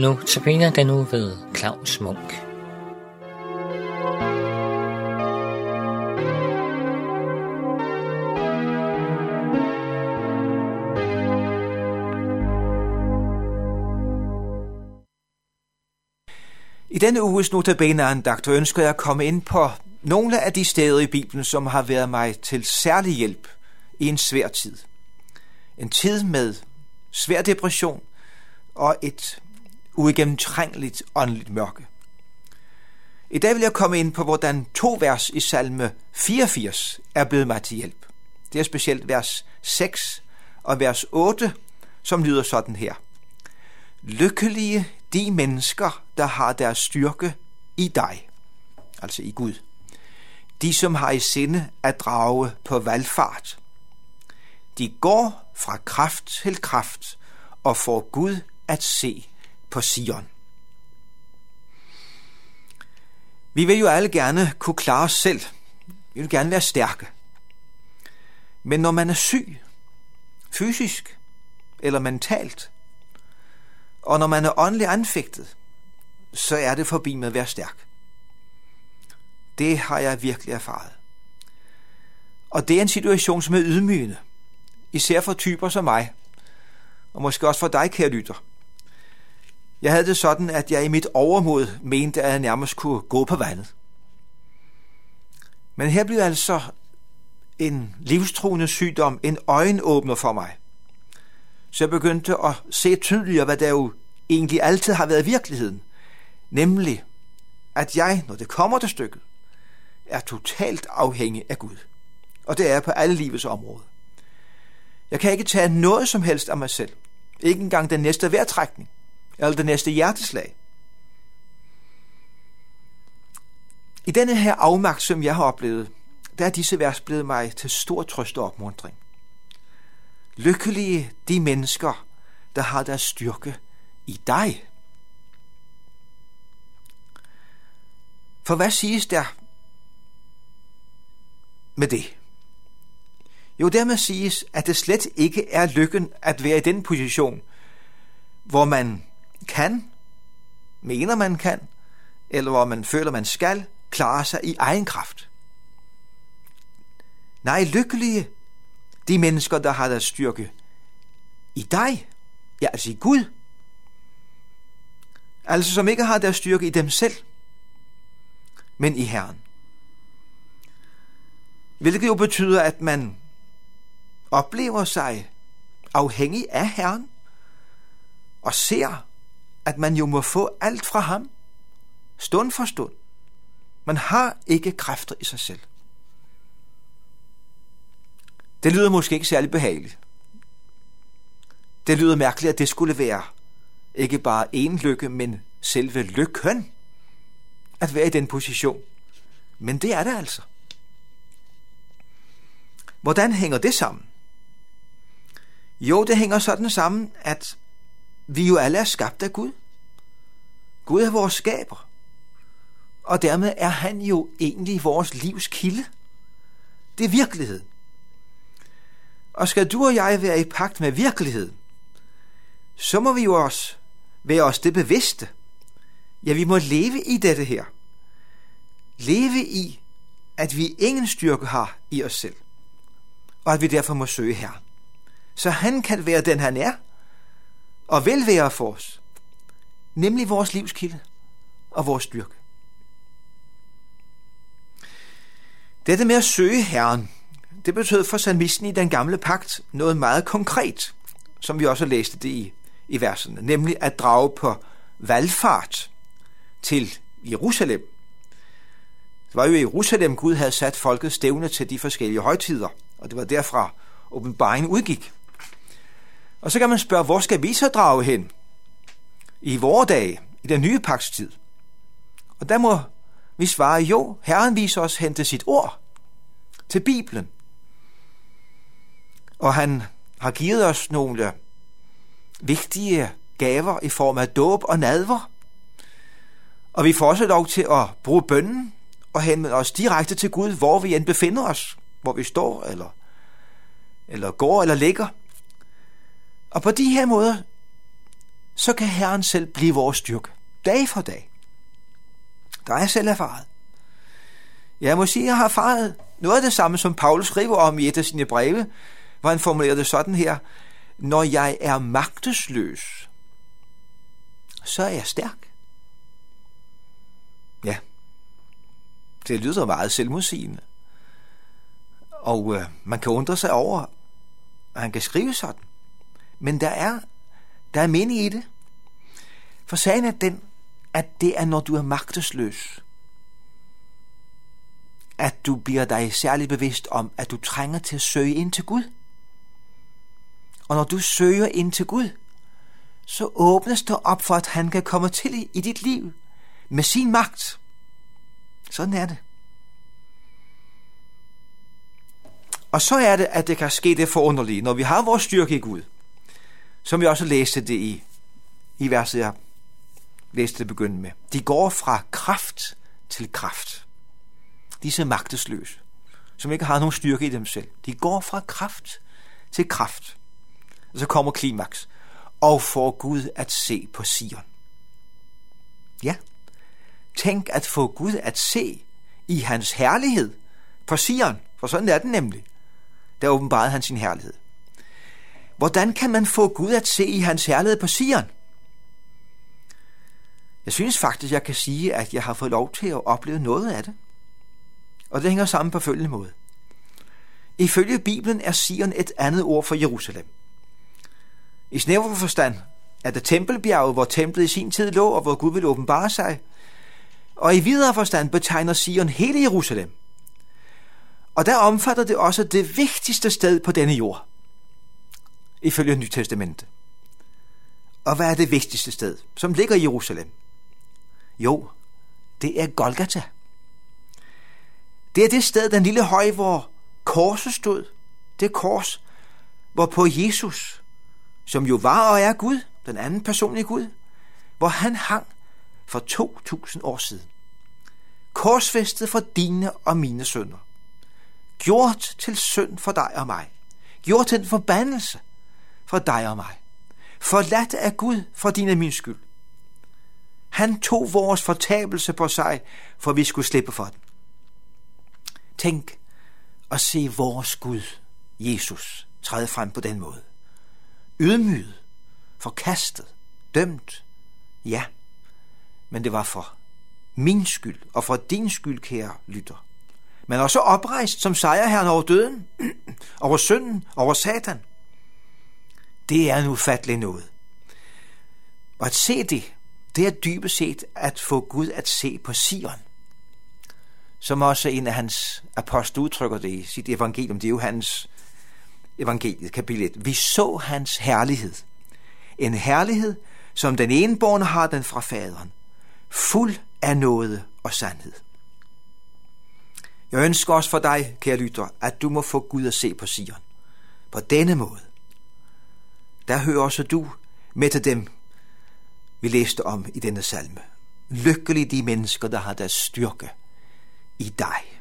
Nu tabiner den nu ved Claus Munk. I denne uges notabene-andagt ønsker jeg at komme ind på nogle af de steder i Bibelen, som har været mig til særlig hjælp i en svær tid. En tid med svær depression og et uigennemtrængeligt åndeligt mørke. I dag vil jeg komme ind på, hvordan to vers i salme 84 er blevet mig til hjælp. Det er specielt vers 6 og vers 8, som lyder sådan her. Lykkelige de mennesker, der har deres styrke i dig, altså i Gud. De, som har i sinde at drage på valgfart. De går fra kraft til kraft og får Gud at se på Sion. Vi vil jo alle gerne kunne klare os selv. Vi vil gerne være stærke. Men når man er syg, fysisk eller mentalt, og når man er åndeligt anfægtet, så er det forbi med at være stærk. Det har jeg virkelig erfaret. Og det er en situation, som er ydmygende. Især for typer som mig, og måske også for dig, kære lytter. Jeg havde det sådan, at jeg i mit overmod mente, at jeg nærmest kunne gå på vandet. Men her blev altså en livstruende sygdom en øjenåbner for mig. Så jeg begyndte at se tydeligere, hvad der jo egentlig altid har været virkeligheden. Nemlig, at jeg, når det kommer til stykket, er totalt afhængig af Gud. Og det er på alle livets områder. Jeg kan ikke tage noget som helst af mig selv. Ikke engang den næste vejrtrækning eller det næste hjerteslag. I denne her afmagt, som jeg har oplevet, der er disse vers blevet mig til stor trøst og opmundring. Lykkelige de mennesker, der har deres styrke i dig. For hvad siges der med det? Jo, dermed siges, at det slet ikke er lykken at være i den position, hvor man kan, mener man kan, eller hvor man føler, man skal, klare sig i egen kraft. Nej, lykkelige de mennesker, der har deres styrke i dig, ja, altså i Gud. Altså som ikke har deres styrke i dem selv, men i Herren. Hvilket jo betyder, at man oplever sig afhængig af Herren, og ser, at man jo må få alt fra ham, stund for stund. Man har ikke kræfter i sig selv. Det lyder måske ikke særlig behageligt. Det lyder mærkeligt, at det skulle være ikke bare en lykke, men selve lykken at være i den position. Men det er det altså. Hvordan hænger det sammen? Jo, det hænger sådan sammen, at vi jo alle er skabt af Gud. Gud er vores skaber. Og dermed er han jo egentlig vores livs kilde. Det er virkeligheden. Og skal du og jeg være i pagt med virkeligheden, så må vi jo også være os det bevidste. Ja, vi må leve i dette her. Leve i, at vi ingen styrke har i os selv. Og at vi derfor må søge her. Så han kan være den, han er, og vil være for os. Nemlig vores livskilde og vores styrke. Dette med at søge Herren, det betød for salmisten i den gamle pagt noget meget konkret, som vi også læste det i, i versene, nemlig at drage på valgfart til Jerusalem. Det var jo i Jerusalem, Gud havde sat folket stævne til de forskellige højtider, og det var derfra åbenbaringen udgik. Og så kan man spørge, hvor skal vi så drage hen? I vore dage, i den nye pakstid. Og der må vi svare, jo, Herren viser os hen til sit ord, til Bibelen. Og han har givet os nogle vigtige gaver i form af dåb og nadver. Og vi får også lov til at bruge bønnen og henvende os direkte til Gud, hvor vi end befinder os, hvor vi står, eller, eller går, eller ligger. Og på de her måder, så kan Herren selv blive vores styrke, dag for dag. Der er jeg selv erfaret. Jeg må sige, at jeg har erfaret noget af det samme, som Paulus skriver om i et af sine breve, hvor han formulerer det sådan her. Når jeg er magtesløs, så er jeg stærk. Ja, det lyder meget selvmodsigende. Og øh, man kan undre sig over, at han kan skrive sådan. Men der er, der er mening i det. For sagen er den, at det er, når du er magtesløs, at du bliver dig særligt bevidst om, at du trænger til at søge ind til Gud. Og når du søger ind til Gud, så åbnes der op for, at han kan komme til i dit liv med sin magt. Sådan er det. Og så er det, at det kan ske det forunderlige, når vi har vores styrke i Gud, som vi også læste det i, i verset, jeg læste det begynde med. De går fra kraft til kraft. Disse magtesløse, som ikke har nogen styrke i dem selv. De går fra kraft til kraft. Og så kommer klimaks. Og får Gud at se på Sion. Ja, tænk at få Gud at se i hans herlighed på Sion, for sådan er den nemlig. Der åbenbarede han sin herlighed. Hvordan kan man få Gud at se i hans herlighed på Sion? Jeg synes faktisk, jeg kan sige, at jeg har fået lov til at opleve noget af det. Og det hænger sammen på følgende måde. Ifølge Bibelen er Sion et andet ord for Jerusalem. I snæver forstand er det tempelbjerget, hvor templet i sin tid lå, og hvor Gud ville åbenbare sig. Og i videre forstand betegner Sion hele Jerusalem. Og der omfatter det også det vigtigste sted på denne jord, ifølge Nytestamentet. Og hvad er det vigtigste sted, som ligger i Jerusalem? Jo, det er Golgata. Det er det sted, den lille høj, hvor korset stod. Det kors, hvor på Jesus, som jo var og er Gud, den anden personlige Gud, hvor han hang for 2000 år siden. Korsfæstet for dine og mine sønder. Gjort til synd for dig og mig. Gjort til en forbandelse for dig og mig. Forladt af Gud for din og min skyld. Han tog vores fortabelse på sig, for vi skulle slippe for den. Tænk at se vores Gud, Jesus, træde frem på den måde. Ydmyget, forkastet, dømt. Ja, men det var for min skyld og for din skyld, kære lytter. Men også oprejst som sejrherren over døden, over synden, over satan. Det er en ufattelig noget. Og at se det, det er dybest set at få Gud at se på Sion. Som også en af hans apostel udtrykker det i sit evangelium. Det er jo hans evangeliet, kapitel 1. Vi så hans herlighed. En herlighed, som den enborne har den fra faderen. Fuld af noget og sandhed. Jeg ønsker også for dig, kære lytter, at du må få Gud at se på Sion. På denne måde. Der hører også du med til dem, vi læste om i denne salme. Lykkelige de mennesker, der har deres styrke i dig.